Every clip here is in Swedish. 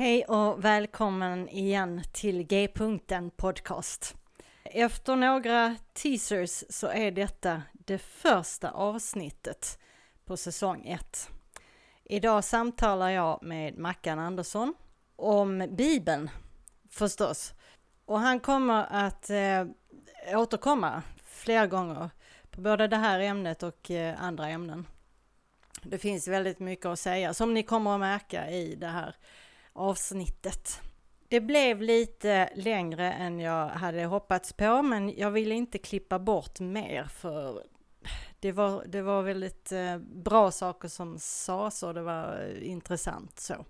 Hej och välkommen igen till G-punkten podcast. Efter några teasers så är detta det första avsnittet på säsong 1. Idag samtalar jag med Mackan Andersson om Bibeln förstås. Och han kommer att eh, återkomma flera gånger på både det här ämnet och eh, andra ämnen. Det finns väldigt mycket att säga som ni kommer att märka i det här avsnittet. Det blev lite längre än jag hade hoppats på men jag ville inte klippa bort mer för det var, det var väldigt eh, bra saker som sades och det var eh, intressant så.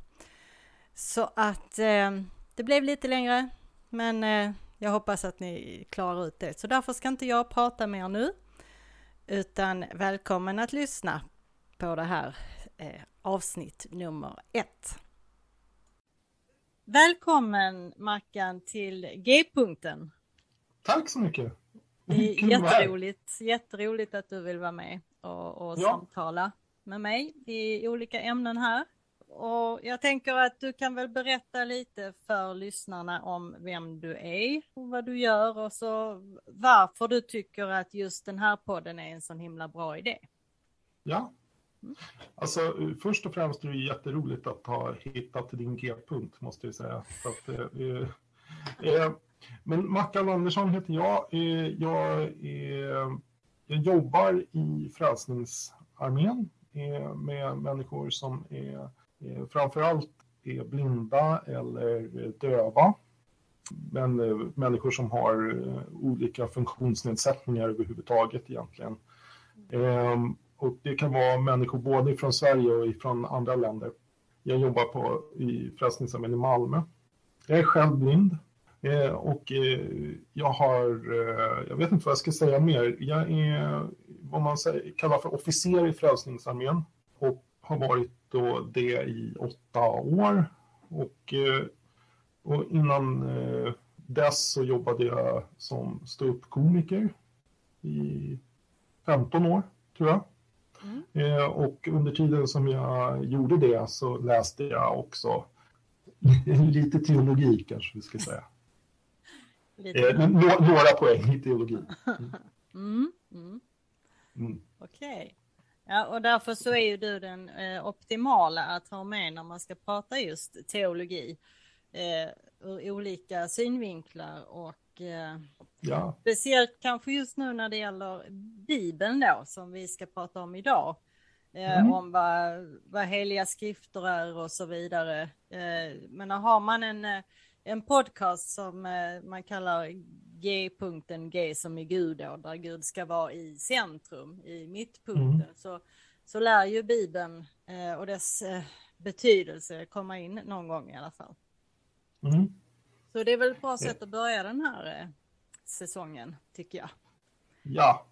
Så att eh, det blev lite längre men eh, jag hoppas att ni klarar ut det. Så därför ska inte jag prata mer nu utan välkommen att lyssna på det här eh, avsnitt nummer ett. Välkommen Mackan till G-punkten. Tack så mycket. jätteroligt, jätteroligt att du vill vara med och, och ja. samtala med mig i olika ämnen här. Och jag tänker att du kan väl berätta lite för lyssnarna om vem du är och vad du gör och så varför du tycker att just den här podden är en sån himla bra idé. Ja, Alltså, först och främst är det jätteroligt att ha hittat din G-punkt, måste jag säga. Att, eh, eh, eh, men Mackan Andersson heter jag. Eh, jag, eh, jag jobbar i Frälsningsarmén eh, med människor som är eh, framförallt är blinda eller döva. Men eh, människor som har eh, olika funktionsnedsättningar överhuvudtaget egentligen. Mm. Och det kan vara människor både från Sverige och från andra länder. Jag jobbar på, i Frälsningsarmén i Malmö. Jag är själv blind eh, och eh, jag har, eh, jag vet inte vad jag ska säga mer. Jag är vad man säger, kallar för officer i Frälsningsarmén och har varit då det i åtta år. Och, eh, och innan eh, dess så jobbade jag som ståuppkomiker i 15 år, tror jag. Mm. Eh, och under tiden som jag gjorde det så läste jag också lite teologi kanske vi ska säga. Eh, några poäng i teologi. Mm. Mm. Mm. Okej. Okay. Ja, och därför så är ju du den eh, optimala att ha med när man ska prata just teologi eh, ur olika synvinklar och Ja. Speciellt kanske just nu när det gäller Bibeln då, som vi ska prata om idag. Eh, mm. Om vad, vad heliga skrifter är och så vidare. Eh, men har man en, eh, en podcast som eh, man kallar G-punkten, G som i Gud då, där Gud ska vara i centrum, i mittpunkten, mm. så, så lär ju Bibeln eh, och dess eh, betydelse komma in någon gång i alla fall. Mm. Så det är väl ett bra sätt att börja den här säsongen, tycker jag. Ja,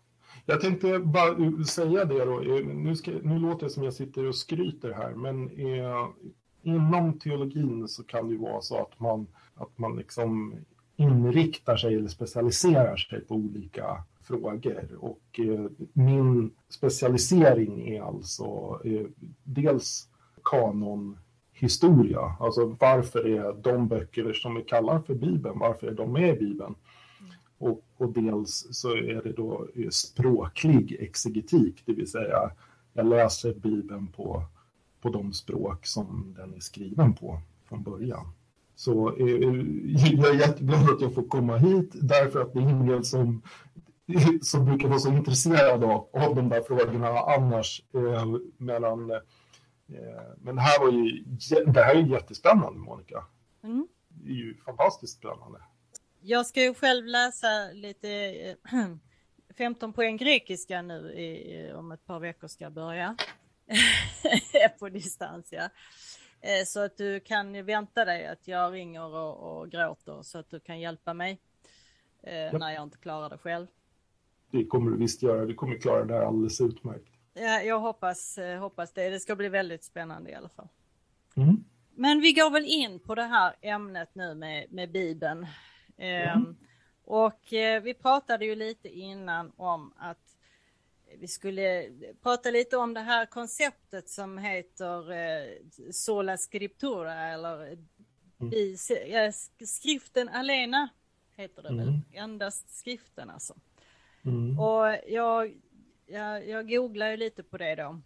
jag tänkte bara säga det då. Nu, ska, nu låter det som jag sitter och skryter här, men eh, inom teologin så kan det ju vara så att man, att man liksom inriktar sig eller specialiserar sig på olika frågor. Och eh, min specialisering är alltså eh, dels historia, alltså varför är de böcker som vi kallar för Bibeln, varför är de med i Bibeln? Och, och, dels så är det då språklig exegetik, det vill säga jag läser Bibeln på, på de språk som den är skriven på från början. Så eh, eh jag är jätteglad att jag får komma hit därför att det är ingen som, som brukar vara så intresserad av, av de där frågorna annars. Eh, mellan, eh, men det här, var ju, det här är jättespännande, Monica. Mm. Det är ju fantastiskt spännande. Jag ska ju själv läsa lite 15 poäng grekiska nu i, om ett par veckor ska jag börja. på distans ja. Eh, så att du kan vänta dig att jag ringer och, och gråter så att du kan hjälpa mig eh, ja. när jag inte klarar det själv. Det kommer du visst göra, du kommer klara det här alldeles utmärkt. Ja, jag hoppas, eh, hoppas det. Det ska bli väldigt spännande i alla fall. Mm. Men vi går väl in på det här ämnet nu med, med Bibeln. Mm. Och eh, vi pratade ju lite innan om att vi skulle prata lite om det här konceptet som heter eh, sola scriptura eller Mm. Skriften alena heter det mm. väl, endast skriften alltså. Mm. Och jag, jag, jag googlade lite på det då.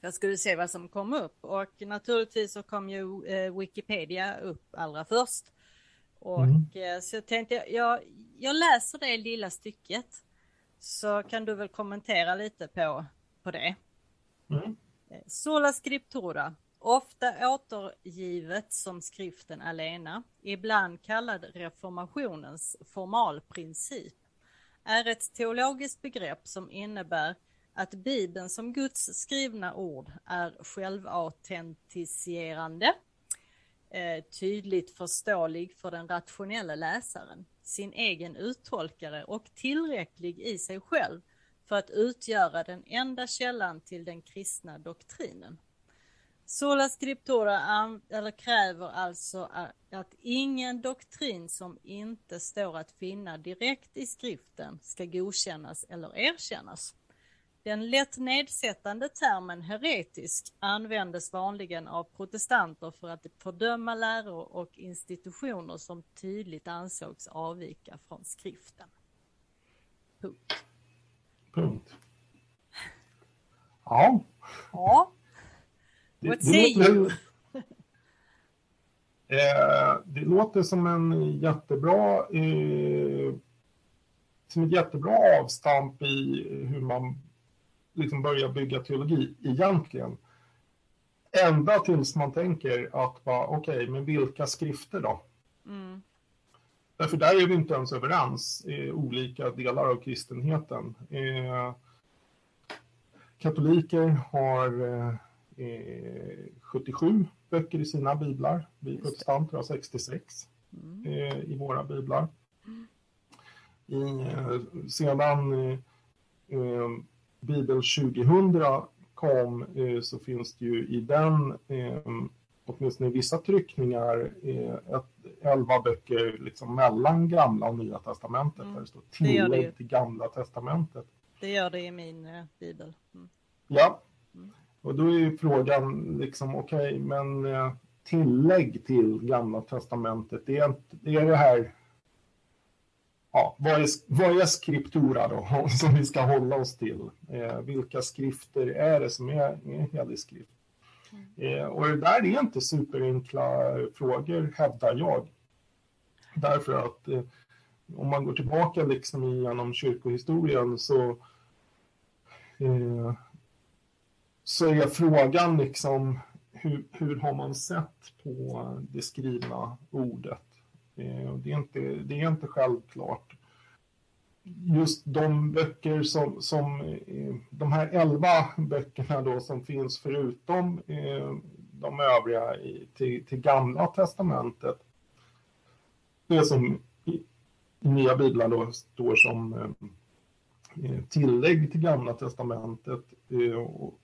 Jag skulle se vad som kom upp och naturligtvis så kom ju eh, Wikipedia upp allra först. Och mm. eh, så jag tänkte jag, jag, jag läser det lilla stycket. Så kan du väl kommentera lite på, på det. Mm. Eh, Sola scriptura, ofta återgivet som skriften alena, ibland kallad reformationens formalprincip, är ett teologiskt begrepp som innebär att Bibeln som Guds skrivna ord är självautentiserande, eh, tydligt förståelig för den rationella läsaren, sin egen uttolkare och tillräcklig i sig själv för att utgöra den enda källan till den kristna doktrinen. Sola scriptura eller kräver alltså att ingen doktrin som inte står att finna direkt i skriften ska godkännas eller erkännas. Den lätt nedsättande termen heretisk användes vanligen av protestanter för att fördöma läror och institutioner som tydligt ansågs avvika från skriften. Punkt. Punkt. Ja. Ja. What det, say you? Eh, det låter som en jättebra eh, som ett jättebra avstamp i hur man liksom börjar bygga teologi egentligen. Ända tills man tänker att okej, okay, men vilka skrifter då? Mm. Därför där är vi inte ens överens i olika delar av kristenheten. Eh, katoliker har eh, 77 böcker i sina biblar. Vi protestanter har 66 mm. eh, i våra biblar. I, eh, sedan eh, eh, Bibel 2000 kom eh, så finns det ju i den åtminstone i vissa tryckningar, ett, elva böcker liksom mellan gamla och nya testamentet, mm. där det står tillägg det till gamla testamentet. Det gör det i min eh, bibel. Mm. Ja. Och då är ju frågan liksom, okej, okay, men eh, tillägg till gamla testamentet, det är, det är det här ja, vad, är, vad är skriptura då, som vi ska hålla oss till? Eh, vilka skrifter är det som är, är helig skrift? Eh, och det där är inte superenkla frågor, hävdar jag. Därför att eh, om man går tillbaka liksom genom kyrkohistorien så, eh, så är frågan liksom hur, hur har man sett på det skrivna ordet? Eh, det, är inte, det är inte självklart just de böcker som, som eh, de här elva böckerna då som finns förutom eh, de övriga i, till, till gamla testamentet. Det som i, i nya biblar då står som tillägg till gamla testamentet och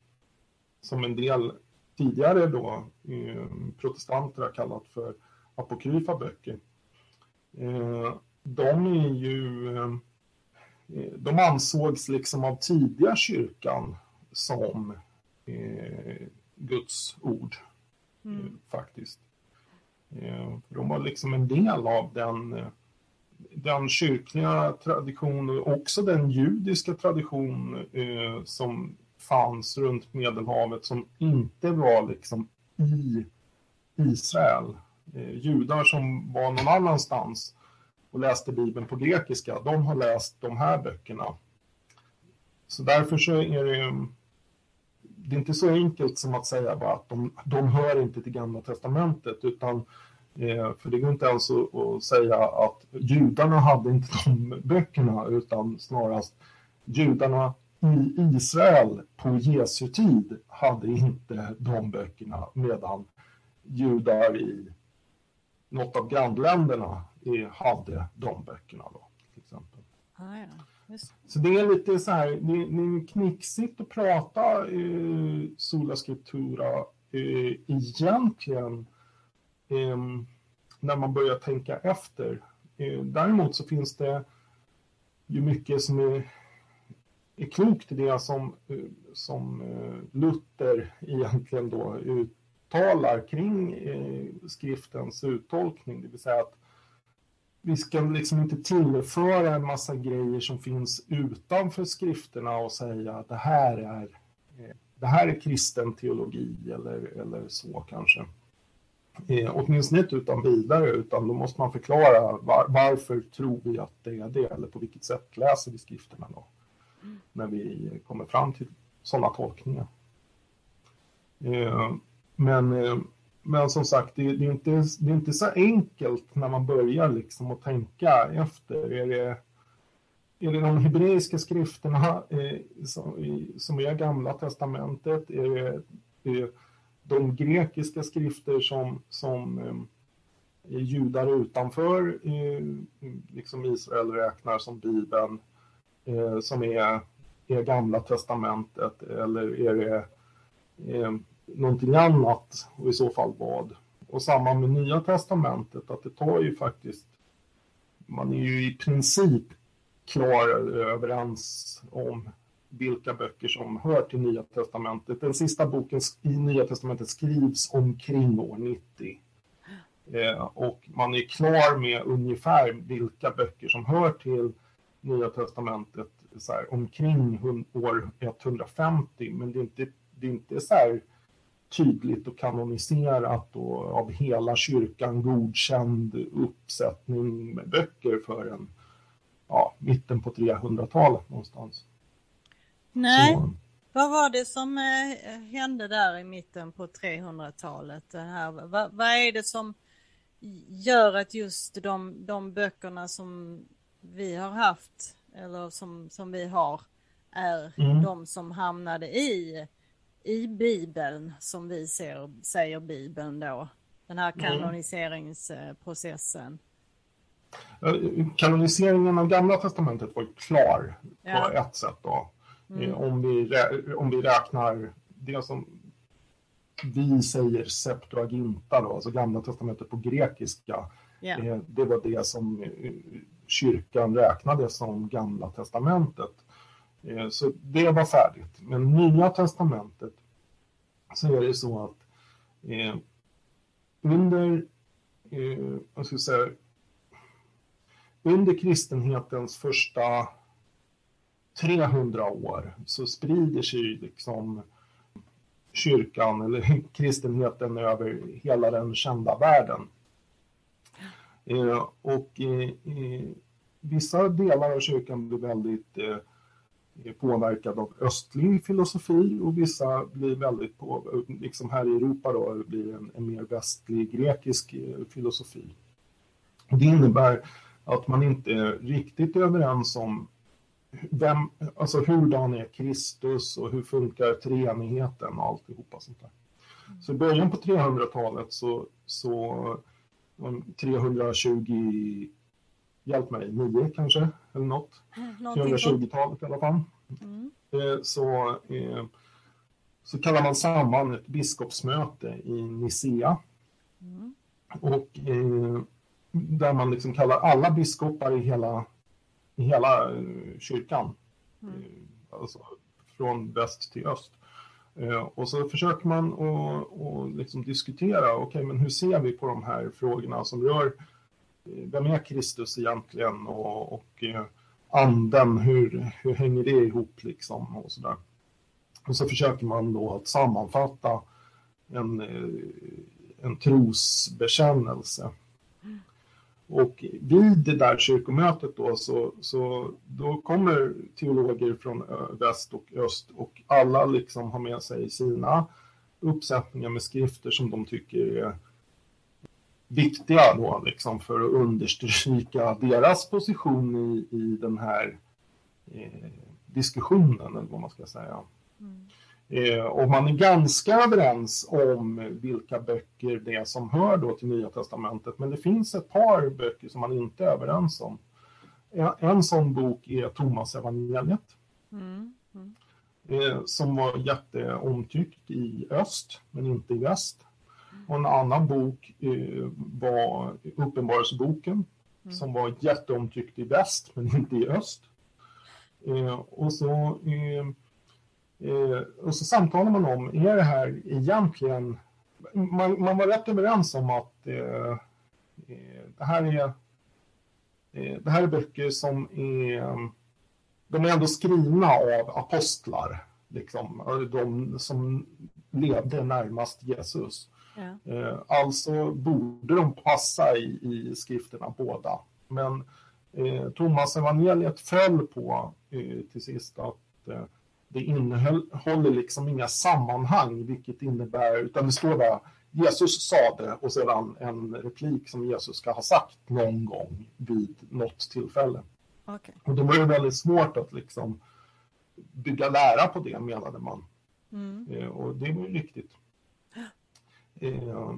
som en del tidigare då eh, protestanter har kallat för apokryfa böcker. de är ju Eh, de ansågs liksom av tidiga kyrkan som eh, Guds ord, mm. eh, faktiskt. Eh, de var liksom en del av den, eh, den kyrkliga traditionen och också den judiska tradition eh, som fanns runt Medelhavet som inte var liksom i Israel. Eh, judar som var någon annanstans och läste Bibeln på grekiska, de har läst de här böckerna. Så därför så är det, ju... det är inte så enkelt som att säga bara att de, de hör inte till Gamla Testamentet, utan eh, för det går inte ens att säga att judarna hade inte de böckerna, utan snarast judarna i Israel på Jesu tid hade inte de böckerna, medan judar i något av grannländerna hade de böckerna då, till exempel. Ah, ja. Så det är lite så här, det, är knixigt att prata eh, sola scriptura eh, egentligen eh, när man börjar tänka efter. Eh, däremot så finns det ju mycket som är, är klokt i det som, som eh, Luther egentligen då uttalar kring eh, skriftens uttolkning, det vill säga att vi ska liksom inte tillföra en massa grejer som finns utanför skrifterna och säga att det här är, eh, det här är kristen teologi eller, eller så kanske. Eh, åtminstone inte utan vidare, utan då måste man förklara var, varför tror vi att det är det, eller på vilket sätt läser vi skrifterna då, mm när vi kommer fram till sådana tolkningar. Eh, men, eh, men som sagt, det, är inte, det är inte så enkelt när man börjar liksom att tänka efter. Är det, är det de hebreiska skrifterna eh, som, är gamla testamentet? Är det, är det de grekiska skrifter som, som eh, judar utanför eh, liksom Israel räknar som Bibeln, eh, som är, är Gamla Testamentet, eller är det eh, någonting annat och i så fall vad? Och samma med Nya Testamentet, att det tar ju faktiskt, man är ju i princip klar överens om vilka böcker som hör till Nya Testamentet. Den sista boken i Nya Testamentet skrivs omkring år 90. Eh, och man är klar med ungefär vilka böcker som hör till Nya Testamentet så här, omkring år 150, men det är inte, det är inte så här tydligt och kanoniserat och av hela kyrkan godkänd uppsättning med böcker förrän ja, mitten på 300-talet någonstans. Nej, så. vad var det som eh, hände där i mitten på 300-talet? Vad, vad är det som gör att just de, de böckerna som vi har haft eller som, som vi har är mm. de som hamnade i, i Bibeln som vi ser, säger Bibeln då. Den här mm. kanoniseringsprocessen. Kanoniseringen av Gamla Testamentet var klar ja. på ett sätt då. Mm. Eh, om, vi, om vi räknar det som vi säger Septuaginta, då, alltså Gamla Testamentet på grekiska. Yeah. Det var det som eh, kyrkan räknade som Gamla Testamentet. Eh, så det var färdigt. Men Nya Testamentet så är det så att eh, under, eh, jag ska säga, under kristenhetens första 300 år så sprider sig liksom kyrkan eller kristenheten över hela den kända världen. Eh, och eh, vissa delar av kyrkan blir väldigt eh, påverkad av östlig filosofi och vissa blir väldigt på, liksom här i Europa då, blir en, en mer västlig grekisk eh, filosofi. Och det innebär att man inte är riktigt överens om vem, alltså hurdan är Kristus och hur funkar treenigheten och alltihopa sånt där. Så i början på 300-talet så, så 320, hjälp mig, 9 kanske, eller något. Mm, 320-talet i alla fall. Mm. Eh, så, eh, så kallar man samman ett biskopsmöte i Nicea. Mm. Och eh, där man liksom kallar alla biskopar i hela i hela kyrkan. Mm. Alltså från väst till öst. Eh, och så försöker man att liksom diskutera, okej okay, men hur ser vi på de här frågorna som rör eh, vem är Kristus egentligen och, och eh, anden, hur, hur hänger det ihop liksom och sådär. Och så försöker man då att sammanfatta en, en trosbekännelse och vid det där kyrkomötet då så, så då kommer teologer från väst och öst och alla liksom har med sig sina uppsättningar med skrifter som de tycker är viktiga då liksom för att understryka deras position i, i den här eh, diskussionen eller vad man ska säga. Mm. Eh, och man är ganska överens om vilka böcker det är som hör då till Nya Testamentet, men det finns ett par böcker som man inte är överens om. En, en sån bok är Thomas evangeliet mm. Mm. Eh, som var jätteomtyckt i öst, men inte i väst. Och en annan bok eh, var Uppenbarelseboken, mm. som var jätteomtyckt i väst, men inte i öst. Eh, och så eh, Eh, och så samtalar man om, är det här egentligen man, man var rätt överens om att eh, eh det här är eh, det här är böcker som är de är ändå skrivna av apostlar, liksom, de som levde närmast Jesus. Ja. Eh, alltså borde de passa i, i skrifterna båda. Men eh, Thomas evangeliet föll på eh, till sist att eh, det innehåller liksom inga sammanhang, vilket innebär, utan det står bara Jesus sa det och sedan en replik som Jesus ska ha sagt någon gång vid något tillfälle. Okay. Och då var det väldigt svårt att liksom bygga lära på det menade man. Mm. Eh, och det var ju riktigt. Eh,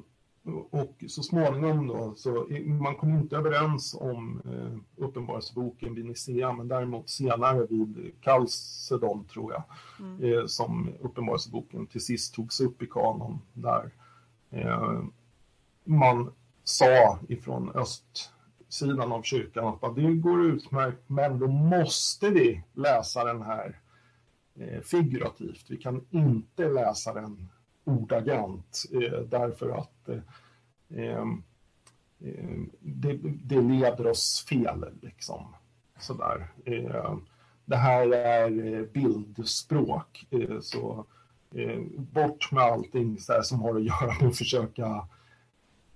och så småningom då, så man kom inte överens om eh, Uppenbarelseboken vid Nicea, men däremot senare vid Chalcedon, tror jag, mm. eh, som Uppenbarelseboken till sist togs upp i kanon, där eh, man sa ifrån östsidan av kyrkan att det går utmärkt, men då måste vi läsa den här eh, figurativt. Vi kan inte läsa den ordagrant eh, därför att eh, eh, det, det, leder oss fel. Liksom. Sådär. Eh, det här är eh, bildspråk, eh, så bort med allting så som har att göra med att försöka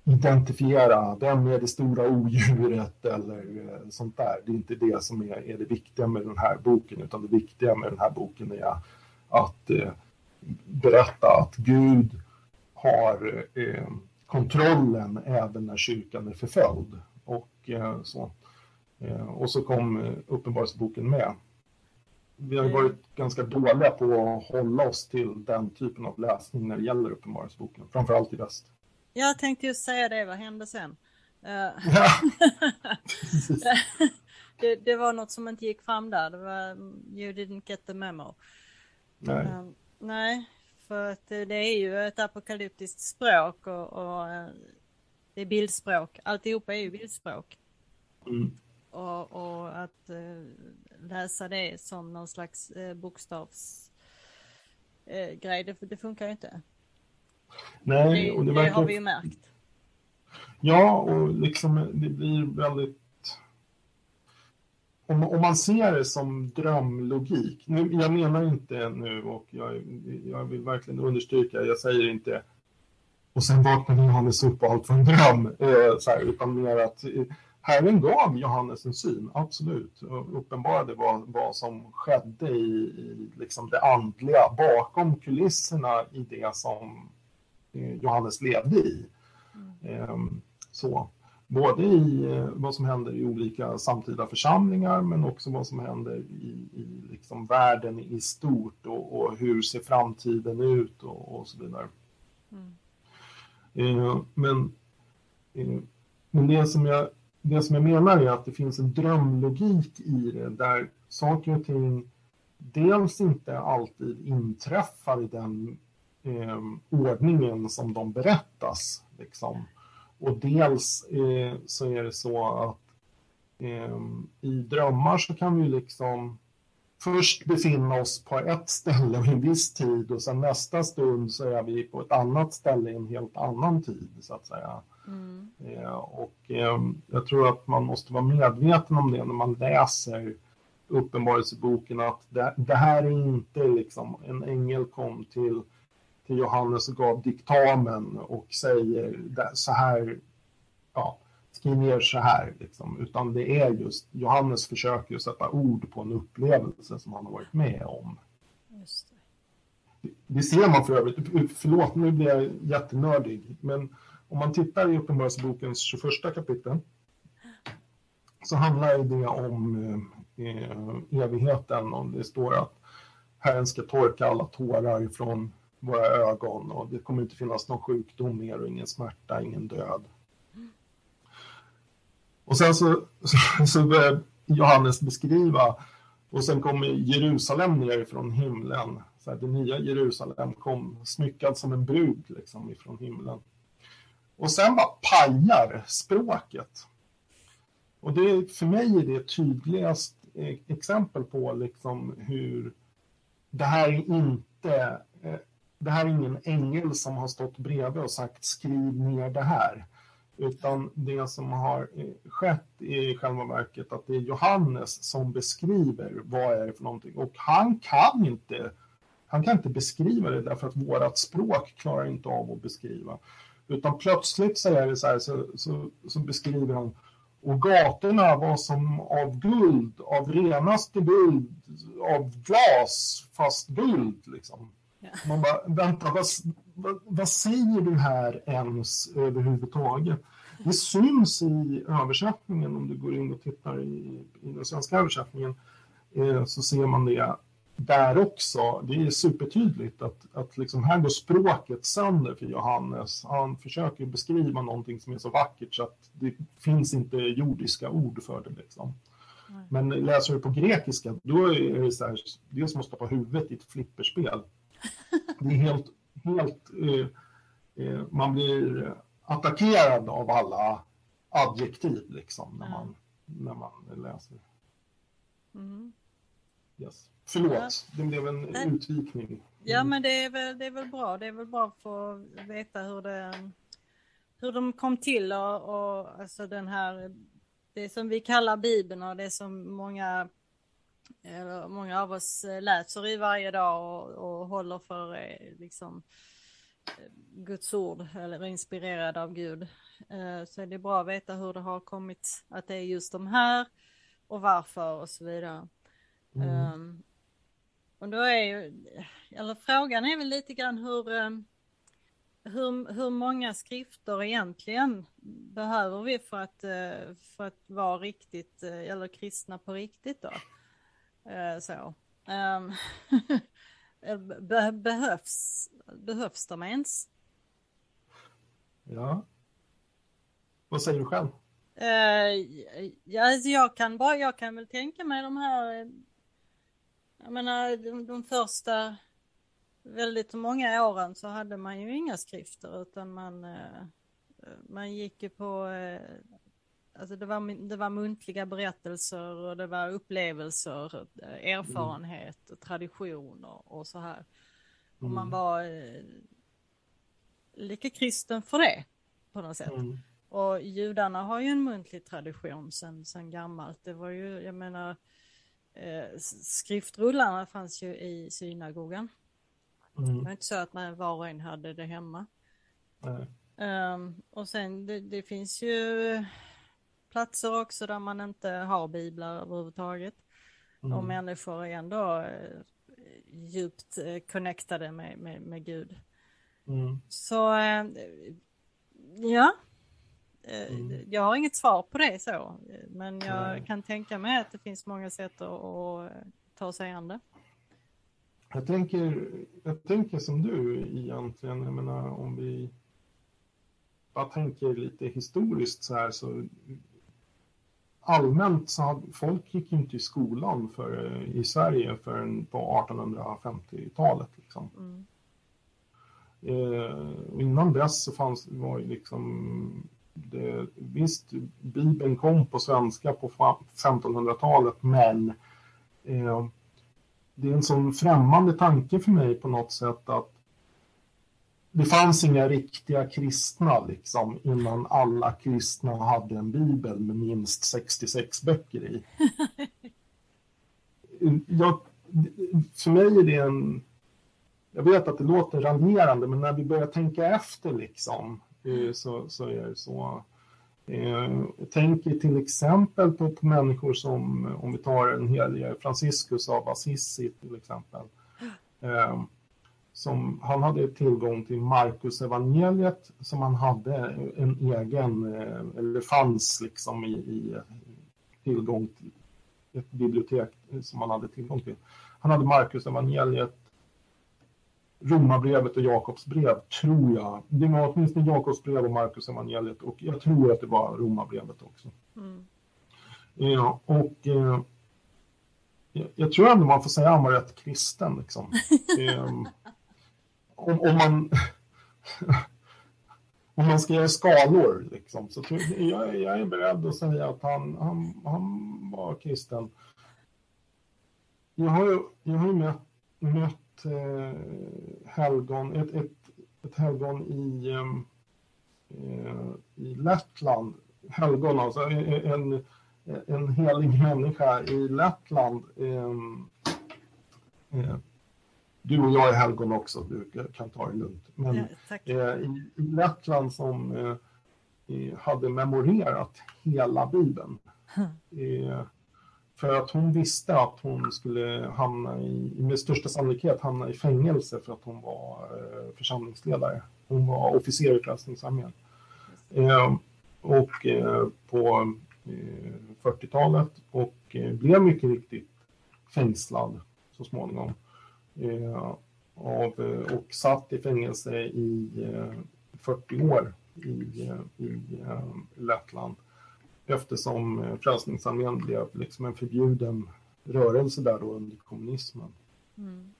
identifiera vem är det stora odjuret eller sånt där. Det är inte det som är, är, det viktiga med den här boken, utan det viktiga med den här boken är att eh, berätta att Gud har eh, kontrollen även när kyrkan är förföljd. Och, eh, så. Eh, och så kom eh, Uppenbarelseboken med. Vi har varit ganska dåliga på att hålla oss till den typen av läsning när det gäller Uppenbarelseboken, framförallt i väst. Jag tänkte just säga det, vad hände sen? Eh, ja. det, det, var något som inte gick fram där, det var you didn't get the memo. Nej. Um, Nej, för att det är ju ett apokalyptiskt språk och, och eh, det är bildspråk. Alltihopa är ju bildspråk. Mm. Och, och, att uh, läsa det som någon slags uh, bokstavsgrej, det, det, funkar ju inte. Nej, och det, det verkar... har vi ju märkt. Ja, och liksom det blir väldigt om, om, man ser det som drömlogik, nu, jag menar inte nu och jag, jag vill verkligen understryka, jag säger inte och sen vaknade Johannes upp och allt var en dröm, eh, så här, utan mer att eh, Herren gav Johannes en syn, absolut, och uppenbarade vad, vad som skedde i, i liksom det andliga bakom kulisserna i det som eh, Johannes levde i. Mm. Eh, så både i eh, vad som händer i olika samtida församlingar men också vad som händer i, i liksom världen i stort och, och, hur ser framtiden ut och, och så vidare. Mm. Eh, men, eh, men det, som jag, det som jag menar är att det finns en drömlogik i det där saker och ting dels inte alltid inträffar i den eh, ordningen som de berättas. Liksom. Och dels eh, så är det så att eh, i drömmar så kan vi liksom först befinna oss på ett ställe och en viss tid och sen nästa stund så är vi på ett annat ställe i en helt annan tid så att säga. Mm. Eh, och eh, jag tror att man måste vara medveten om det när man läser Uppenbarelseboken att det, det här är inte liksom en ängel kom till till Johannes och gav diktamen och säger så här, ja, skriv ner så här, liksom. utan det är just, Johannes försöker sätta ord på en upplevelse som han har varit med om. Just det. det ser man för övrigt, förlåt nu blir jag jättenördig, men om man tittar i Uppenbarelsebokens 21 kapitel så handlar det om eh, evigheten och det står att Herren ska torka alla tårar från våra ögon och det kommer inte finnas någon sjukdom mer och ingen smärta, ingen död. Och sen så, så, så börjar Johannes beskriva och sen kommer Jerusalem ner från himlen. Så här, det nya Jerusalem kom smyckad som en brud liksom ifrån himlen. Och sen bara pajar språket. Och det, för mig är det tydligast eh, exempel på liksom hur det här är inte eh, det här är ingen ängel som har stått bredvid och sagt skriv ner det här. Utan det som har eh, skett är i själva verket att det är Johannes som beskriver vad är det för någonting. Och han kan inte, han kan inte beskriva det därför att vårat språk klarar inte av att beskriva. Utan plötsligt så är det så här så, så, så beskriver han och gatorna var som av guld, av renaste guld, av glas, fast guld liksom. Man bara, vänta, vad, vad, vad, säger du här ens överhuvudtaget? Det syns i översättningen, om du går in och tittar i, i den svenska översättningen, eh, så ser man det där också. Det är supertydligt att, att liksom här går språket sönder för Johannes. Han försöker beskriva någonting som är så vackert så att det finns inte jordiska ord för det. Liksom. Men läser du på grekiska, då är det så här, det är som att stå på huvudet i ett flipperspel. Det är helt, helt eh, eh, man blir attackerad av alla adjektiv liksom när man, när man läser. Mm. Yes. Förlåt, det blev en Nej. utvikning. Ja, men det är, väl, det är väl bra. Det är väl bra för att veta hur, det, hur de kom till och, och alltså den här, det som vi kallar Bibeln och det som många, eller många av oss läser i varje dag och, och håller för eh, liksom, Guds ord eller inspirerad av Gud. Eh, så är det bra att veta hur det har kommit att det är just de här och varför och så vidare. Mm. Um, och då är ju, eller frågan är väl lite grann hur, hur, hur många skrifter egentligen behöver vi för att, för att vara riktigt, eller kristna på riktigt då? Uh, så. Um, be behövs, behövs de ens? Ja. Vad säger du själv? Uh, ja, alltså jag kan bara, jag kan väl tänka mig de här jag menar de, de första väldigt många åren så hade man ju inga skrifter utan man, eh, man gick ju på, eh, alltså det var, det var muntliga berättelser och det var upplevelser, erfarenhet och tradition och, så här. Och man mm. var eh, lika kristen för det på något sätt. Mm. Och judarna har ju en muntlig tradition sedan sen gammalt. Det var ju, jag menar, eh, skriftrullarna fanns ju i synagogan. Mm. Det var inte så att man var och en hade det hemma. Um, och sen det, det, finns ju platser också där man inte har biblar överhuvudtaget. Mm. Och människor är ändå eh, djupt eh, connectade med, med, med Gud. Mm. Så eh, ja, mm. Jag har inget svar på det så, men jag kan tänka mig att det finns många sätt att, att ta sig an det. Jag tänker, jag tänker som du egentligen, jag menar om vi bara tänker lite historiskt så här så allmänt så hade folk gick inte i skolan för, i Sverige förrän på 1850-talet. Liksom. Mm. Eh, innan dess så fanns, var ju liksom det, visst, Bibeln kom på svenska på 1500-talet, men eh, det är en sån främmande tanke för mig på något sätt att det fanns inga riktiga kristna liksom innan alla kristna hade en bibel med minst 66 böcker i. Jag, för mig är det en... Jag vet att det låter raljerande, men när vi börjar tänka efter liksom Eh, så, så är det så. Eh, jag tänker till exempel på, på människor som, om vi tar en helige Franciscus av Assisi till exempel. Eh, som, han hade tillgång till Markus evangeliet som han hade en egen, eller fanns liksom i, i tillgång till ett bibliotek som han hade tillgång till. Han hade Markus evangeliet Romarbrevet och Jakobs brev, tror jag. Det var åtminstone Jakobs brev och Markus evangeliet och jag tror att det var Romarbrevet också. Mm. Ja, och eh, jag tror ändå man får säga att han var rätt kristen. Liksom. eh, om, om, man om man ska göra skalor, liksom, så tror jag, jag är beredd att säga att han, han, han var kristen. Jag har, jag har ju mött, mött ett eh, helgon, ett, ett, ett helgon i, eh, i Lettland. Helgon, alltså en, en helig människa i Lettland. Eh, eh, du och jag är helgon också, du kan ta det lugnt. Men ja, i, i Lettland som hade memorerat hela Bibeln. Mm. För att hon visste att hon skulle hamna i, med största sannolikhet hamna i fängelse för att hon var eh, församlingsledare. Hon var officer i Frälsningsarmén. Eh, och eh, på 40-talet och blev mycket riktigt fängslad så småningom. Av, och satt i fängelse i 40 år i, i Lettland eftersom eh, Frälsningsarmén blev liksom en förbjuden rörelse där då under kommunismen. Mm.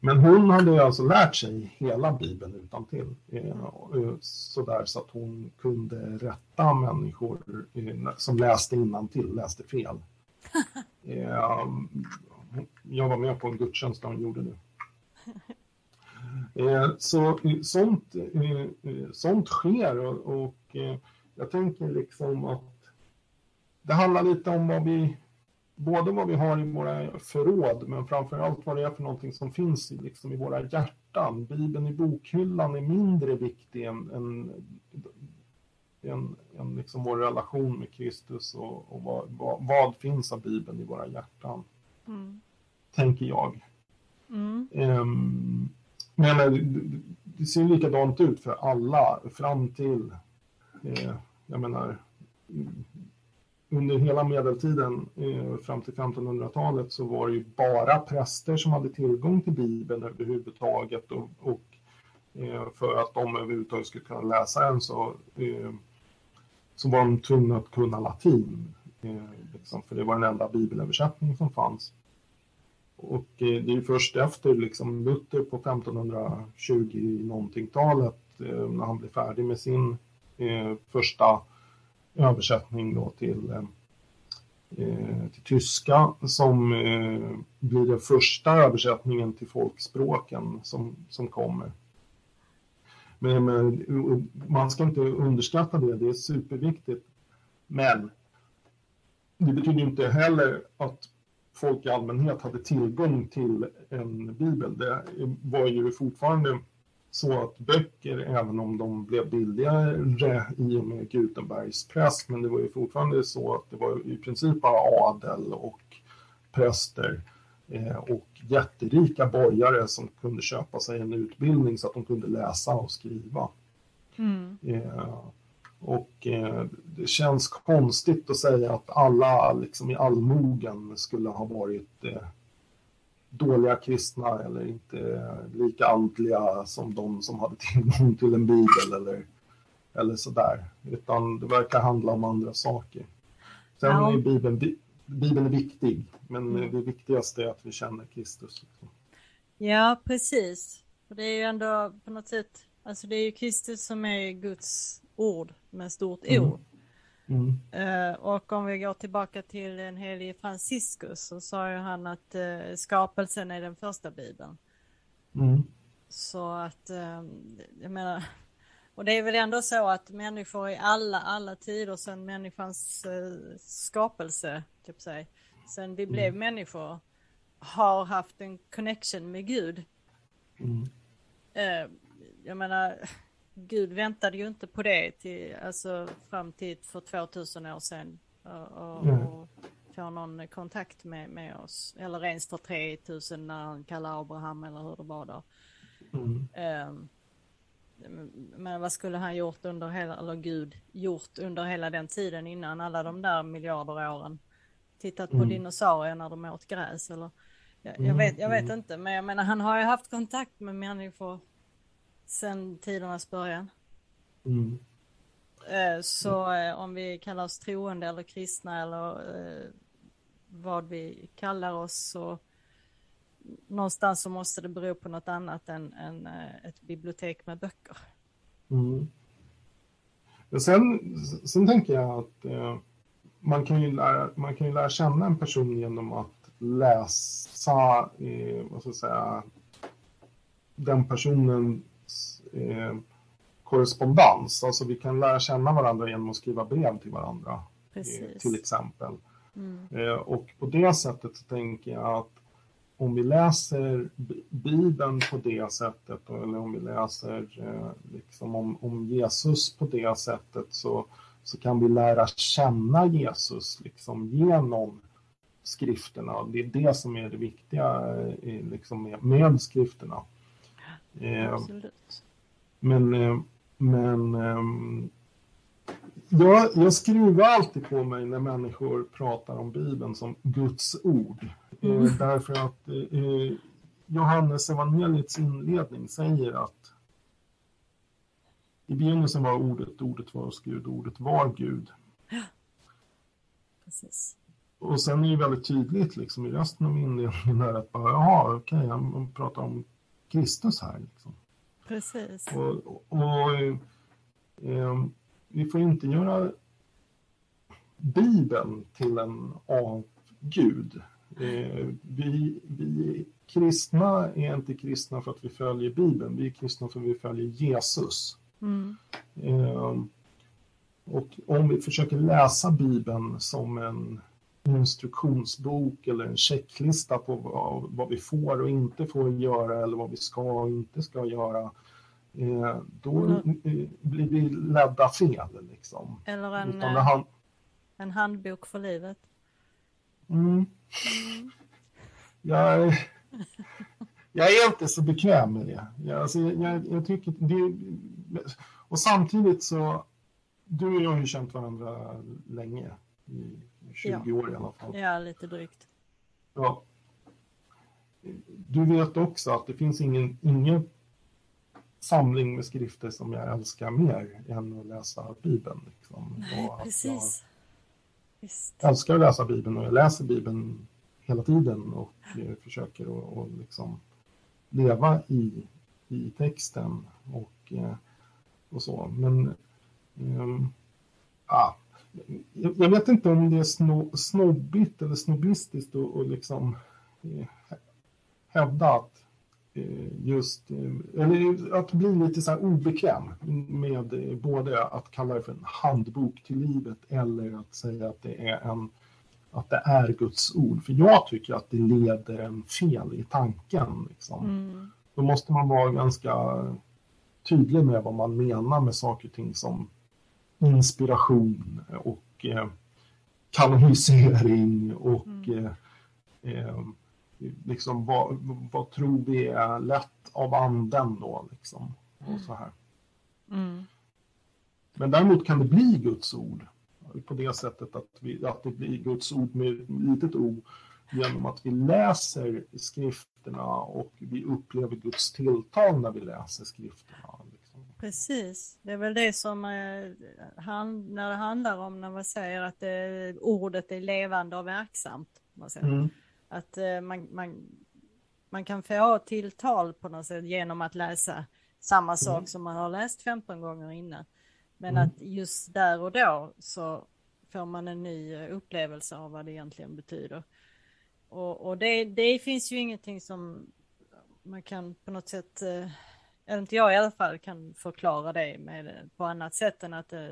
Men hon hade alltså lärt sig hela Bibeln utan till eh, eh, sådär så att hon kunde rätta människor som läste till läste fel. jag var med på en gudstjänst där hon gjorde det. Eh, så eh, sånt, eh, sånt sker och, och jag tänker liksom att det handlar lite om vad vi, både vad vi har i våra förråd, men framför allt vad det är för någonting som finns i, liksom, i våra hjärtan. Bibeln i bokhyllan är mindre viktig än, än, än, än liksom vår relation med Kristus och, och vad, vad, vad, finns av Bibeln i våra hjärtan. Mm. Tänker jag. Mm. Um, men det, det ser likadant ut för alla fram till, eh, jag menar, under hela medeltiden eh, fram till 1500-talet så var det ju bara präster som hade tillgång till Bibeln överhuvudtaget och, och eh, för att de överhuvudtaget skulle kunna läsa den så, eh, så var de tvungna att kunna latin. Liksom, för det var den enda bibelöversättning som fanns. Och eh, det är ju först efter liksom, Luther på 1520 någonting-talet eh, när han blev färdig med sin eh, första översättning då till, eh, till tyska som eh, blir den första översättningen till folkspråken som, som kommer. Men, men, man ska inte underskatta det, det är superviktigt. Men det betyder inte heller att folk i allmänhet hade tillgång till en bibel. Det var ju fortfarande så att böcker, även om de blev billigare i och med Gutenbergs press, men det var ju fortfarande så att det var i princip bara adel och präster eh, och jätterika borgare som kunde köpa sig en utbildning så att de kunde läsa och skriva. Mm. Och eh, det känns konstigt att säga att alla liksom, i allmogen skulle ha varit eh, dåliga kristna eller inte lika andliga som de som hade tillgång till en bibel eller, eller sådär. Utan det verkar handla om andra saker. Sen ja. är bibeln, bibeln är viktig, men det viktigaste är att vi känner Kristus. Liksom. Ja, precis. För det är ju ändå på något sätt, alltså det är ju Kristus som är Guds ord med stort mm. O. Mm. Uh, och om vi går tillbaka till den helige Franciscus så sa ju han att uh, skapelsen är den första bibeln. Mm. Så att, uh, jag menar, och det är väl ändå så att människor i alla, alla tider sedan människans skapelse, typ sig, sen vi blev mm. människor, har haft en connection med Gud. Mm. jag menar, Gud väntade ju inte på det till, alltså fram till för 2000 år sedan. Och, och, mm. och få någon kontakt med, med oss. Eller ens för 3000 när han kallar Abraham eller hur det var då. Mm. Um, men vad skulle han gjort under hela, eller Gud gjort under hela den tiden innan alla de där miljarder åren? Tittat på mm. dinosaurier när de åt gräs eller? Jag, jag, vet, jag vet mm. inte, men jag menar han har ju haft kontakt med människor sedan tidernas början. Mm. Eh, så eh, om vi kallar oss troende eller kristna eller eh, vad vi kallar oss så någonstans så måste det bero på något annat än, än ett bibliotek med böcker. Mm. Sen, sen tänker jag att eh, man, kan ju lära, man kan ju lära känna en person genom att läsa eh, vad ska jag säga, den personens eh, korrespondens. Alltså vi kan lära känna varandra genom att skriva brev till varandra. Eh, till exempel. Mm. Eh, och på det sättet så tänker jag att om vi läser Bibeln på det sättet, eller om vi läser eh, liksom om, om Jesus på det sättet, så, så kan vi lära känna Jesus liksom genom skrifterna. Det är det som är det viktiga liksom med, med skrifterna. Eh, Absolut. men eh, men ehm, jag, jag skruvar alltid på mig när människor pratar om Bibeln som Guds ord. Mm. Eh, därför att Johannes evangeliets inledning säger att i begynnelsen var ordet, ordet var hos Gud, ordet var Gud. Precis. Och sen är det väldigt tydligt liksom, i resten av inledningen att bara, jaha, okej, han pratar om Kristus här. Liksom. Precis. Och, och eh, vi får inte göra Bibeln till en avgud. Eh, vi, vi kristna är inte kristna för att vi följer Bibeln, vi är kristna för att vi följer Jesus. Mm. Eh, och om vi försöker läsa Bibeln som en instruktionsbok eller en checklista på vad, vad vi får och inte får göra eller vad vi ska och inte ska göra, eh, då eh, blir vi ledda fel. Liksom. Eller en, eh, han, en handbok för livet. mm, Mm. jag, är- jag är inte så bekväm med det. Jag, alltså, jag, jag tycker det, och samtidigt så, du och jag har ju känt varandra länge, i 20 år i alla fall. Ja, lite drygt. Ja. Du vet också att det finns ingen, ingen samling med skrifter som jag älskar mer än att läsa Bibeln. Liksom. Nej, Och precis. Jag älskar att läsa Bibeln och jag läser Bibeln hela tiden och eh, försöker att att liksom leva i, i texten och, eh, och så. Men ehm, ja, jag, vet inte om det är sno, snobbigt eller snobbistiskt att att liksom eh, hävda att eh, just, eh, eller att bli lite så här obekväm med eh, både att kalla det för en handbok till livet eller att säga att det är en att det är Guds ord. För jag tycker att det leder en fel i tanken. Liksom. Mm. Då måste man vara ganska tydlig med vad man menar med saker och ting som inspiration och eh, kanonisering och Mm. eh, eh, liksom vad, vad tror vi är lätt av anden då liksom. Och så här. Mm. Men däremot kan det bli Guds ord på det sättet att, vi, att det blir Guds ord med litet o genom att vi läser skrifterna och vi upplever Guds tilltal när vi läser skrifterna. Precis, det är väl det som eh, han, när det handlar om när man säger att eh, ordet är levande och verksamt. Man säger. Mm. Att eh, man, man, man kan få tilltal på något sätt genom att läsa samma sak Mm. som man har läst 15 gånger innan. Men Mm. att just där och då så får man en ny upplevelse av vad det egentligen betyder. Och, och det, det finns ju ingenting som man kan på något sätt, eh, eller inte jag i alla fall, kan förklara det med på annat sätt än att eh,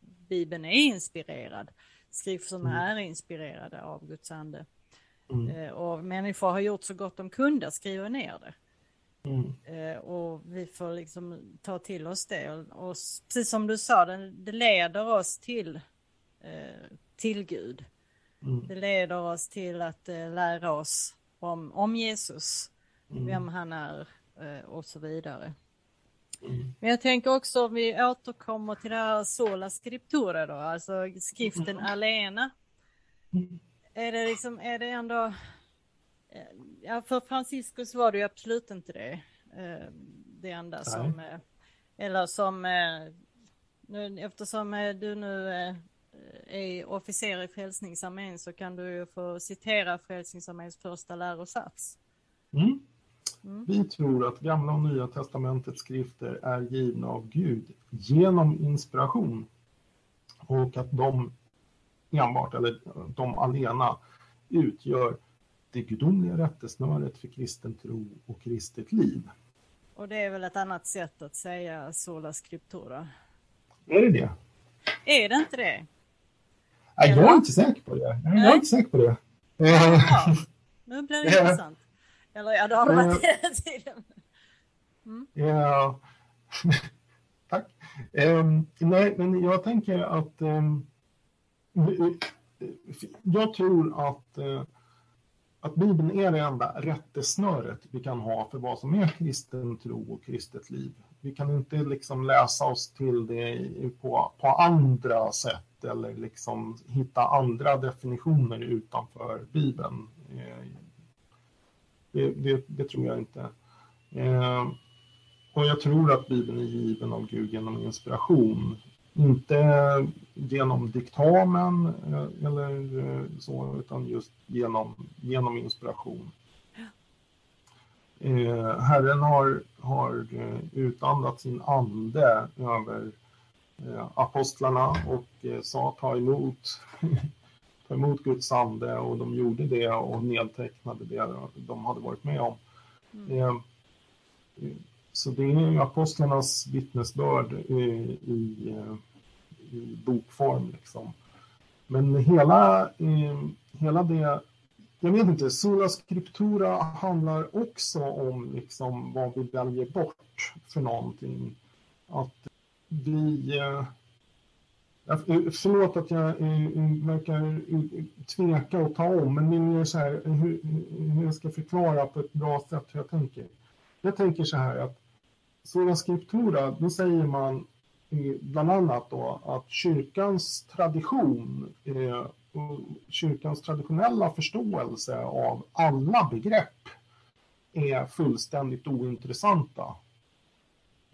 Bibeln är inspirerad. Skrifterna Mm. är inspirerade av Guds ande. Mm. Eh, och människor har gjort så gott de kunde att skriva ner det. Mm. Eh, och vi får liksom ta till oss det. Och, och precis som du sa, det, det leder oss till, eh, till Gud. Mm. Det leder oss till att eh, lära oss om, om Jesus, Mm. vem han är och så vidare. Mm. Men jag tänker också om vi återkommer till det här sola scriptura då, alltså skriften alena. Mm. Är det liksom, är det ändå... eh, Ja, för Franciscus var det ju absolut inte det. eh, Det enda som... eh, Eller som... eh, Nu, eftersom eh, du nu eh, är officer i Frälsningsarmén så kan du ju få citera Frälsningsarméns första lärosats. Mm. Mm. Vi tror att Gamla och Nya testamentets skrifter är givna av Gud genom inspiration och att de enbart, eller de alena, utgör det gudomliga rättesnöret för kristen tro och kristet liv. Och det är väl ett annat sätt att säga sola scriptura? Är det det? Är det inte det? Nej, jag är inte säker på det. Jag är inte säker på det. Ja, nu blir det intressant. Eller ja, det har det varit hela tiden. Mm. Ja, tack. Um, nej, men jag tänker att um, jag tror att, uh, att Bibeln är det enda rättesnöret vi kan ha för vad som är kristen tro och kristet liv. Vi kan inte liksom läsa oss till det på, på andra sätt eller liksom hitta andra definitioner utanför Bibeln. Det, det, det, tror jag inte. Eh, och jag tror att Bibeln är given av Gud genom inspiration. Inte genom diktamen eh, eller eh, så, utan just genom, genom inspiration. Eh, Herren har, har eh, utandat sin ande över eh, apostlarna och sa ta emot, ta emot Guds ande och de gjorde det och nedtecknade det de hade varit med om. Mm. Så det är apostlarnas vittnesbörd i, i, i bokform. Liksom. Men hela, hela det, jag vet inte, Sola Scriptura handlar också om liksom vad vi väljer bort för någonting. Att vi... Eh, förlåt att jag eh, eh, verkar tveka och ta om, men det är så här hur, hur jag ska förklara på ett bra sätt hur jag tänker. Jag tänker så här att Sola Scriptura, då säger man bland annat då att kyrkans tradition, och kyrkans traditionella förståelse av alla begrepp är fullständigt ointressanta.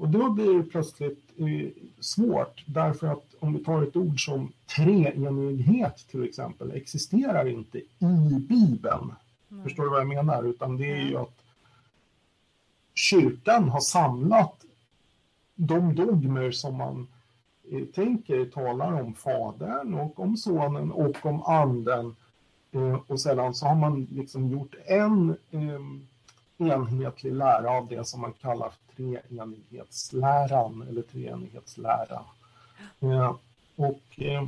Och då blir det plötsligt eh, svårt därför att om vi tar ett ord som treenighet till exempel existerar inte i Bibeln. Mm. Förstår du vad jag menar? Utan det är ju att kyrkan har samlat de dogmer som man eh, tänker talar om Fadern och om Sonen och om Anden. Eh, och sedan så har man liksom gjort en eh, enhetlig lära av det som man kallar treenighetsläran eller treenighetslära. Eh, och eh,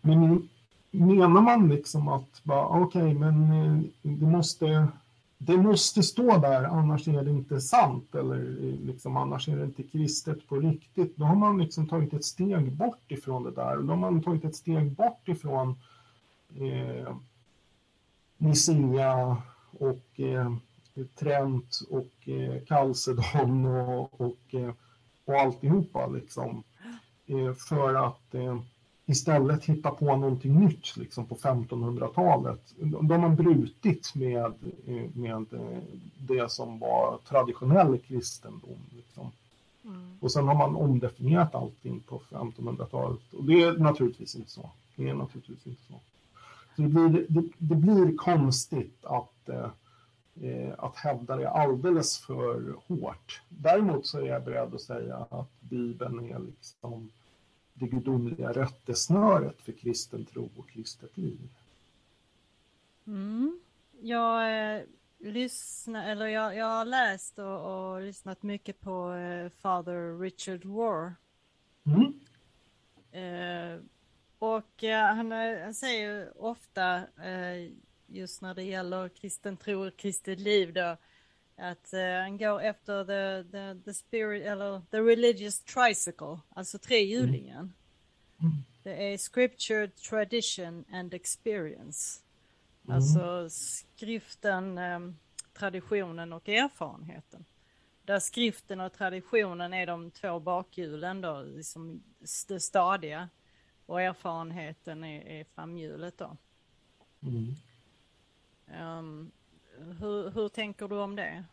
men menar man liksom att okej, okay, men eh, det måste det måste stå där, annars är det inte sant eller liksom, annars är det inte kristet på riktigt. Då har man liksom tagit ett steg bort ifrån det där. Då har man tagit ett steg bort ifrån eh, Nicaea och eh, Trent och eh, Chalcedon och, och, eh, och alltihopa liksom. Eh, för att eh, istället hitta på någonting nytt liksom på 1500-talet. De har brutit med, med det som var traditionell kristendom. Liksom. Mm. Och sen har man omdefinierat allting på 1500-talet. Och det är naturligtvis inte så. Det är naturligtvis inte så. så det, blir, det, det blir konstigt att, eh, att hävda det alldeles för hårt. Däremot så är jag beredd att säga att Bibeln är liksom det gudomliga rättesnöret för kristen tro och kristet liv. Mm. Jag, eh, lyssnar, eller jag, jag har läst och, och lyssnat mycket på eh, Father Richard War. Mm. Eh, och eh, han, han, säger ofta eh, just när det gäller kristen tro och kristet liv då att uh, han går efter the, the, the spirit eller the religious tricycle, alltså trehjulingen. Mm. Det är scripture, tradition and experience. Mm. Alltså skriften, um, traditionen och erfarenheten. Där skriften och traditionen är de två bakhjulen då, liksom det stadiga. Och erfarenheten är, är framhjulet då. Mm. Um, hur, hur tänker du om det?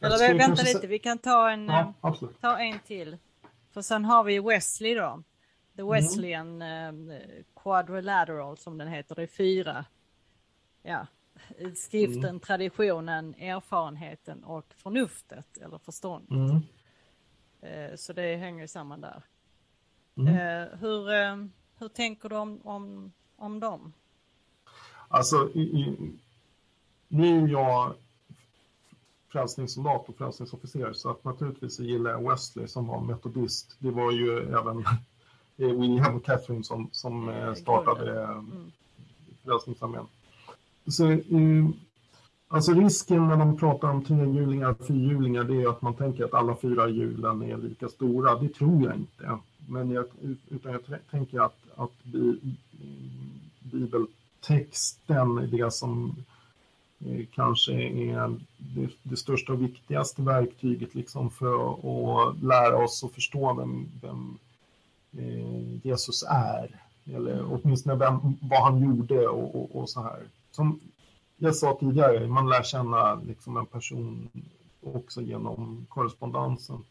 Eller vänta lite, vi kan ta en, ja, eh, ta en till. För sen har vi Wesley då. The mm. Wesleyan mm. eh, Quadrilateral som den heter. Det är fyra. Ja, skriften, mm. traditionen, erfarenheten och förnuftet eller förståndet. Mm. Eh, så det hänger samman där. Eh, hur, eh, hur tänker du om, om, om dem? Alltså, i, i, nu är jag frälsningssoldat och frälsningsofficer så att naturligtvis gillar jag Wesley som var metodist. Det var ju även William och Catherine som, som startade mm. Frälsningsarmén. Så, alltså risken när man pratar om trehjulingar och fyrhjulingar det är att man tänker att alla fyra hjulen är lika stora. Det tror jag inte. Men jag, utan jag tänker att, att Texten är det som eh, kanske är det, det, största och viktigaste verktyget liksom för att lära oss att förstå vem, vem eh, Jesus är. Eller åtminstone vem, vad han gjorde och, och, och, så här. Som jag sa tidigare, man lär känna liksom en person också genom korrespondensen.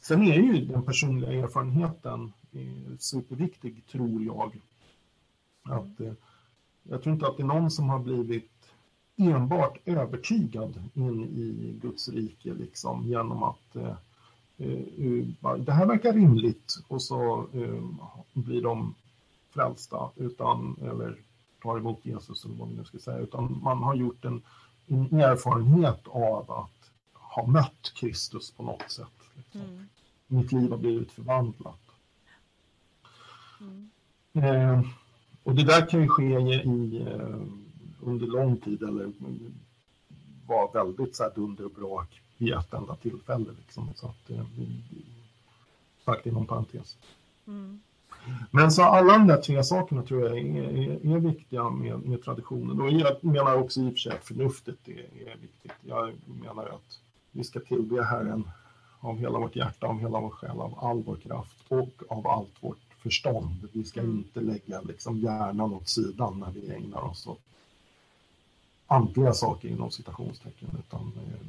Sen är ju den personliga erfarenheten eh, superviktig, tror jag. Att, jag tror inte att det är någon som har blivit enbart övertygad in i Guds rike liksom, genom att eh, eh, det här verkar rimligt och så eh, blir de frälsta utan, eller tar emot Jesus eller vad vi nu ska säga, utan man har gjort en, en erfarenhet av att ha mött Kristus på något sätt. Liksom. Mm. Mitt liv har blivit förvandlat. Mm. Eh, och det där kan ju ske i, eh, under lång tid eller vara väldigt så här dunder och brak vid ett enda tillfälle. Liksom. Så att, eh, sagt inom parentes. Mm. Men så alla de där tre sakerna tror jag är, är, är viktiga med, med, traditionen. Och jag menar också i och för sig att förnuftet är, är viktigt. Jag menar att vi ska tillbe Herren av hela vårt hjärta, av hela vår själ, av all vår kraft och av allt vårt förstånd. Vi ska mm. inte lägga liksom hjärnan åt sidan när vi ägnar oss åt andliga saker inom citationstecken. Utan, eh,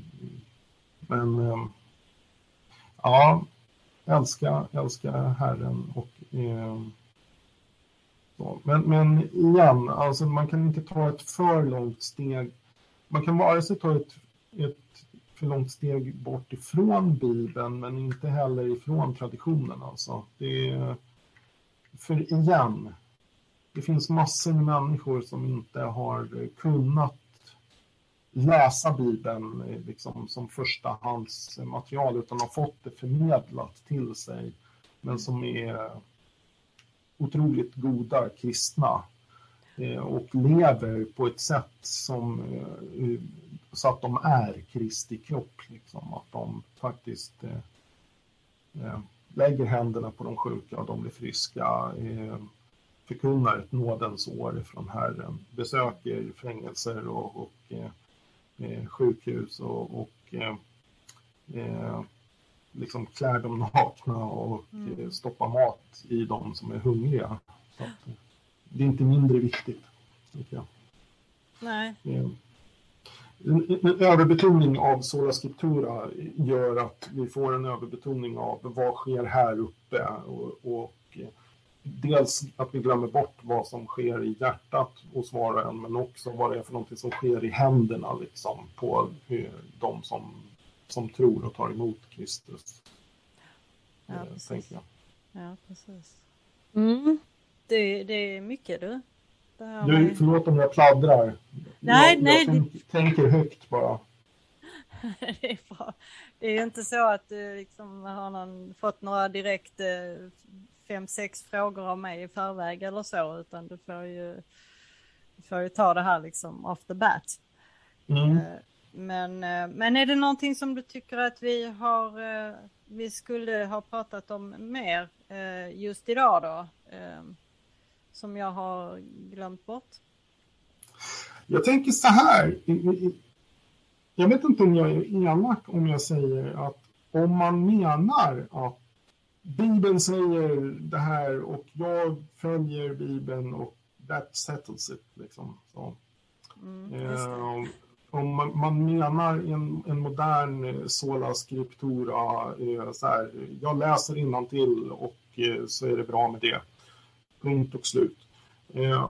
men eh, ja, älska, älska Herren och eh, så. Men, men igen, alltså man kan inte ta ett för långt steg. Man kan vare sig ta ett, ett för långt steg bort ifrån Bibeln men inte heller ifrån traditionen. Alltså. Det är, för igen, det finns massor med människor som inte har kunnat läsa Bibeln eh, liksom, som förstahandsmaterial utan har fått det förmedlat till sig men som är otroligt goda kristna eh, och lever på ett sätt som eh, så att de är Kristi kropp, liksom, att de faktiskt eh, lägger händerna på de sjuka och de blir friska, eh, förkunnar ett nådens år från Herren, besöker fängelser och, och eh, eh sjukhus och, och eh, eh, liksom klär dem nakna och mm. Eh, stoppar mat i dem som är hungriga. Det är inte mindre viktigt, tycker jag. Nej en, en överbetoning av sola scriptura gör att vi får en överbetoning av vad sker här uppe och, och dels att vi glömmer bort vad som sker i hjärtat hos var och en men också vad det är för någonting som sker i händerna liksom på de som, som tror och tar emot Kristus. Ja, eh, precis. Ja, precis. Mm. Det, det är mycket du. Du, förlåt om jag pladdrar. Nej, jag, nej. Jag tänk, tänker högt bara. det är bra. Det är ju inte så att du liksom har någon, fått några direkt eh, fem, sex frågor av mig i förväg eller så, utan du får ju, du får ju ta det här liksom off the bat. Mm. Eh, men, eh, men är det någonting som du tycker att vi har, vi skulle ha pratat om mer just idag då? Som jag har glömt bort? Jag tänker så här. Jag vet inte om jag är elak om jag säger att om man menar att Bibeln säger det här och jag följer Bibeln och that settles it. Liksom. Så. Mm, eh, om man, man, menar en, en modern eh, sola scriptura, eh, så här, jag läser till och eh, så är det bra med det. Punkt och slut. Eh,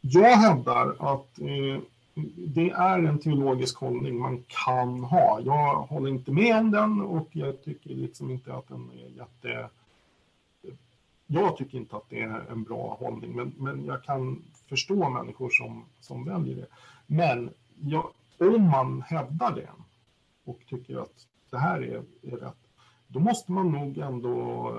jag hävdar att eh, det är en teologisk hållning man kan ha. Jag håller inte med om den och jag tycker liksom inte att den är jätte... Jag tycker inte att det är en bra hållning, men, men jag kan förstå människor som, som väljer det. Men jag, om man hävdar det, och tycker att det här är, är rätt, då måste man nog ändå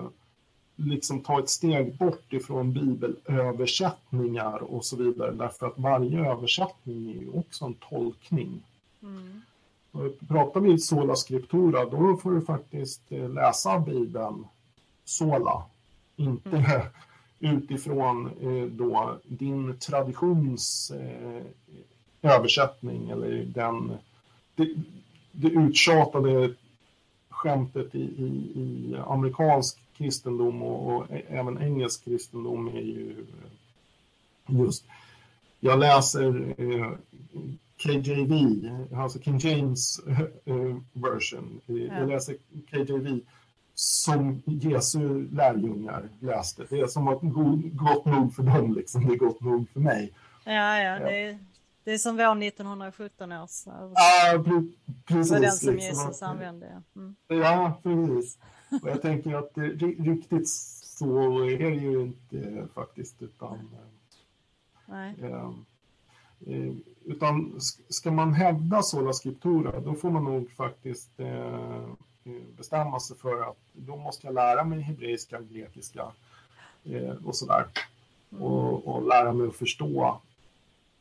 liksom ta ett steg bort ifrån bibelöversättningar och så vidare, därför att varje översättning är ju också en tolkning. Mm. Pratar vi sola scriptura, då får du faktiskt eh, läsa Bibeln sola, inte mm. utifrån eh, då din traditions eh, översättning eller den, det, det uttjatade skämtet i, i, i amerikansk kristendom och, och, även engelsk kristendom är ju just, jag läser eh, KJV, alltså King James eh, version. Ja. Jag läser KJV som Jesu lärjungar läste. Det är som var gott nog för dem, liksom. det är gott nog för mig. Ja, ja, det är, det är som vår 1917 års Ja, precis. Det var den som liksom. Jesus använde. Mm. Ja, precis. Och jag tänker att det, riktigt så är det ju inte faktiskt, utan... Nej. Eh, eh, utan ska man hävda sola scriptura, då får man nog faktiskt eh, bestämma sig för att då måste jag lära mig hebreiska, grekiska eh, och sådär. Mm. Och, och lära mig att förstå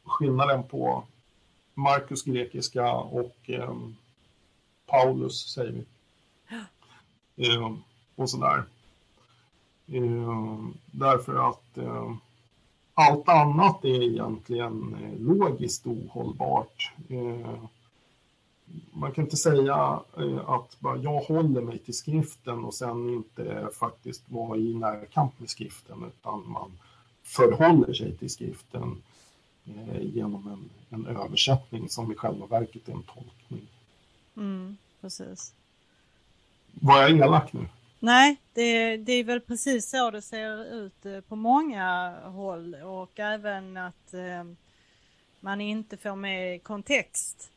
skillnaden på Markus grekiska och eh, Paulus, säger vi. Eh, och sådär. Eh, därför att eh, allt annat är egentligen eh, logiskt ohållbart. Eh, man kan inte säga eh, att bara, jag håller mig till skriften och sen inte faktiskt vara i närkamp med skriften utan man förhåller sig till skriften eh, genom en, en översättning som i själva verket är en tolkning. Mm, precis. Var jag elak nu? Nej, det, det, är väl precis så det ser ut eh, på många håll och även att eh, man inte får med kontext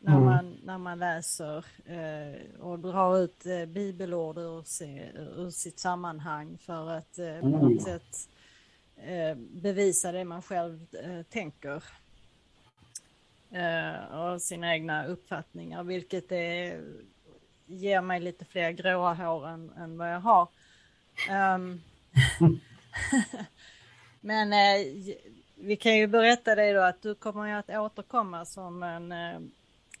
när, mm. man, när man läser eh, och drar ut eh, bibelord ur, se, ur sitt sammanhang för att eh, på oh, något sätt eh, bevisa det man själv tänker. och sina egna uppfattningar, vilket är ger mig lite fler gråa hår än, än vad jag har. Um, men eh, vi kan ju berätta dig då att du kommer ju att återkomma som en eh,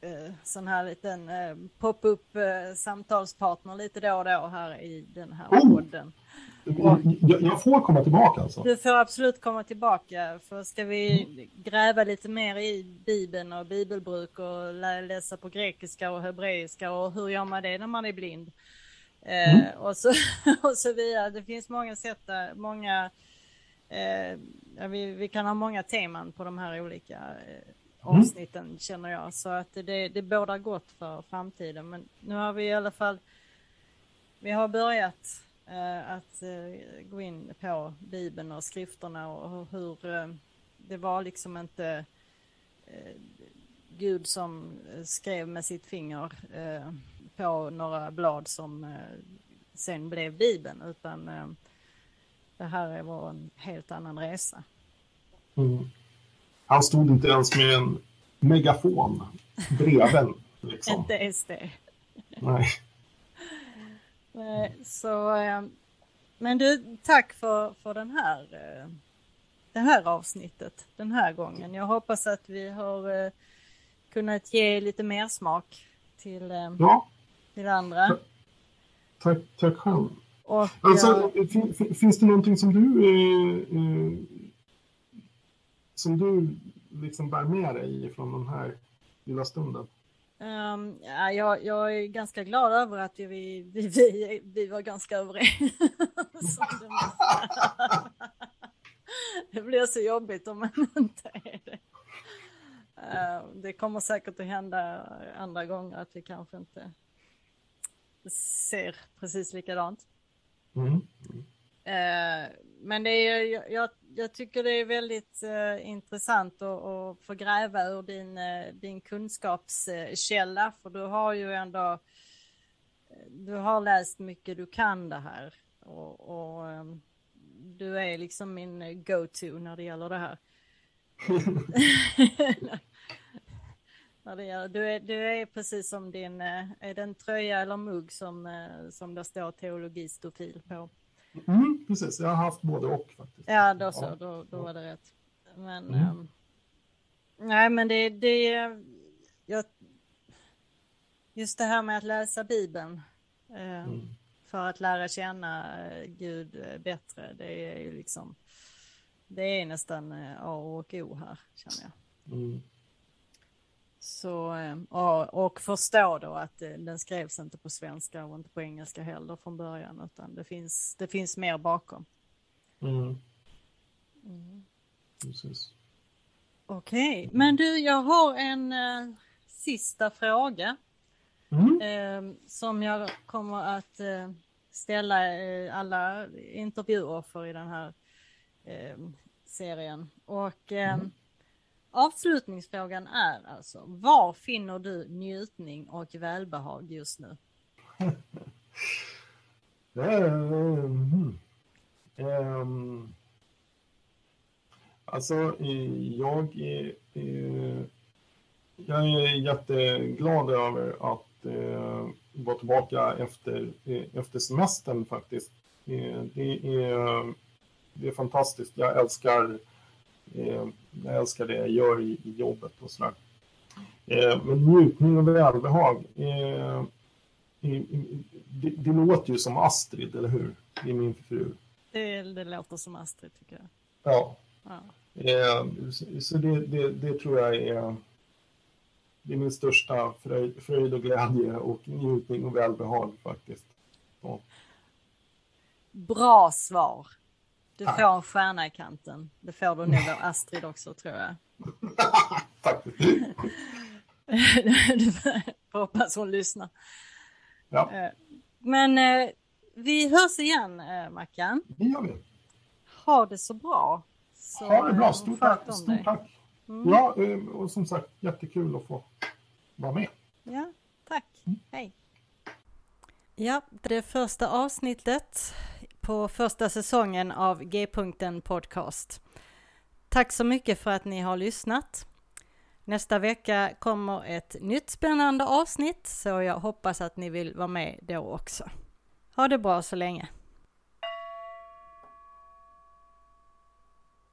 eh sån här liten eh, pop-up eh, samtalspartner lite då och då här i den här oh! podden. Jag får komma tillbaka alltså? Du får absolut komma tillbaka. För ska vi gräva lite mer i Bibeln och bibelbruk och läsa på grekiska och hebreiska och hur gör man det när man är blind? Eh, mm. och, så, och så vidare. Det finns många sätt, många, eh, vi, vi, kan ha många teman på de här olika eh, avsnitten mm. känner jag. Så att det, det bådar gott för framtiden. Men nu har vi i alla fall, vi har börjat Eh, att eh, gå in på Bibeln och skrifterna och hur eh, det var liksom inte Gud som skrev med sitt finger på några blad som sen blev Bibeln utan det här var en helt annan resa. Mm. Han stod inte ens med en megafon bredvid. Liksom. inte det. Nej. Eh, så, eh, men du, tack för, för den här, eh, det här avsnittet den här gången. Jag hoppas att vi har kunnat ge lite mer smak till, ja. till andra. Tack, tack själv. Och, alltså, ja. finns det någonting som du eh, som du liksom bär med dig från den här lilla stunden? Um, ja, jag, jag, är ganska glad över att vi, vi, vi, vi var ganska överens. det blir så jobbigt om man inte är det. Uh, det kommer säkert att hända andra gånger att vi kanske inte ser precis likadant. Mm. Uh, men det är, jag, jag tycker det är väldigt uh, intressant att, att få gräva ur din, uh, din kunskapskälla, för du har ju ändå du har läst mycket, du kan det här och, och um, du är liksom min go-to när det gäller det här. Du, är, du är precis som din, eh, är det en tröja eller mugg som, eh, som det står teologistofil på? Mm, precis, jag har haft både och faktiskt. Ja, då så, då, då var det rätt. Men, mm. um, nej men det, det, jag, just det här med att läsa Bibeln. Um, mm. För att lära känna Gud bättre, det är ju liksom, det är nästan A och O här känner jag. Mm. Så, eh, och, förstå då att eh, den skrevs inte på svenska och inte på engelska heller från början, utan det finns, det finns mer bakom. Mm. Mm. Precis. Okej, okay. men du, jag har en uh, sista fråga. Mm. Uh, som jag kommer att uh, ställa alla intervjuoffer i den här serien. Och mm. Avslutningsfrågan är alltså, var finner du njutning och välbehag just nu? um, alltså, jag är, eh, jag är jätteglad över att eh, uh, vara tillbaka efter, efter semestern faktiskt. Det är, det är fantastiskt. Jag älskar jag älskar det jag gör i, i jobbet och sådär. Eh, men njutning och välbehag. Eh, det, det, låter ju som Astrid, eller hur? Det är min fru. Det, det låter som Astrid, tycker jag. Ja. ja. Så det, det, det, tror jag är, det är min största fröjd, fröjd och glädje och njutning och välbehag faktiskt. Ja. Bra svar. Du får en stjärna i kanten. Det får du nog av Astrid också tror jag. Tack. du får hoppas hon lyssnar. Ja. Eh, men eh, vi hörs igen eh, Mackan. Det gör vi. Ha det så bra. Så, ha det bra. Stort tack. Stort tack. Mm. Ja, och som sagt jättekul att få vara med. Ja, tack. Mm. Hej. Ja, det första avsnittet på första säsongen av G-punkten Podcast. Tack så mycket för att ni har lyssnat. Nästa vecka kommer ett nytt spännande avsnitt så jag hoppas att ni vill vara med då också. Ha det bra så länge.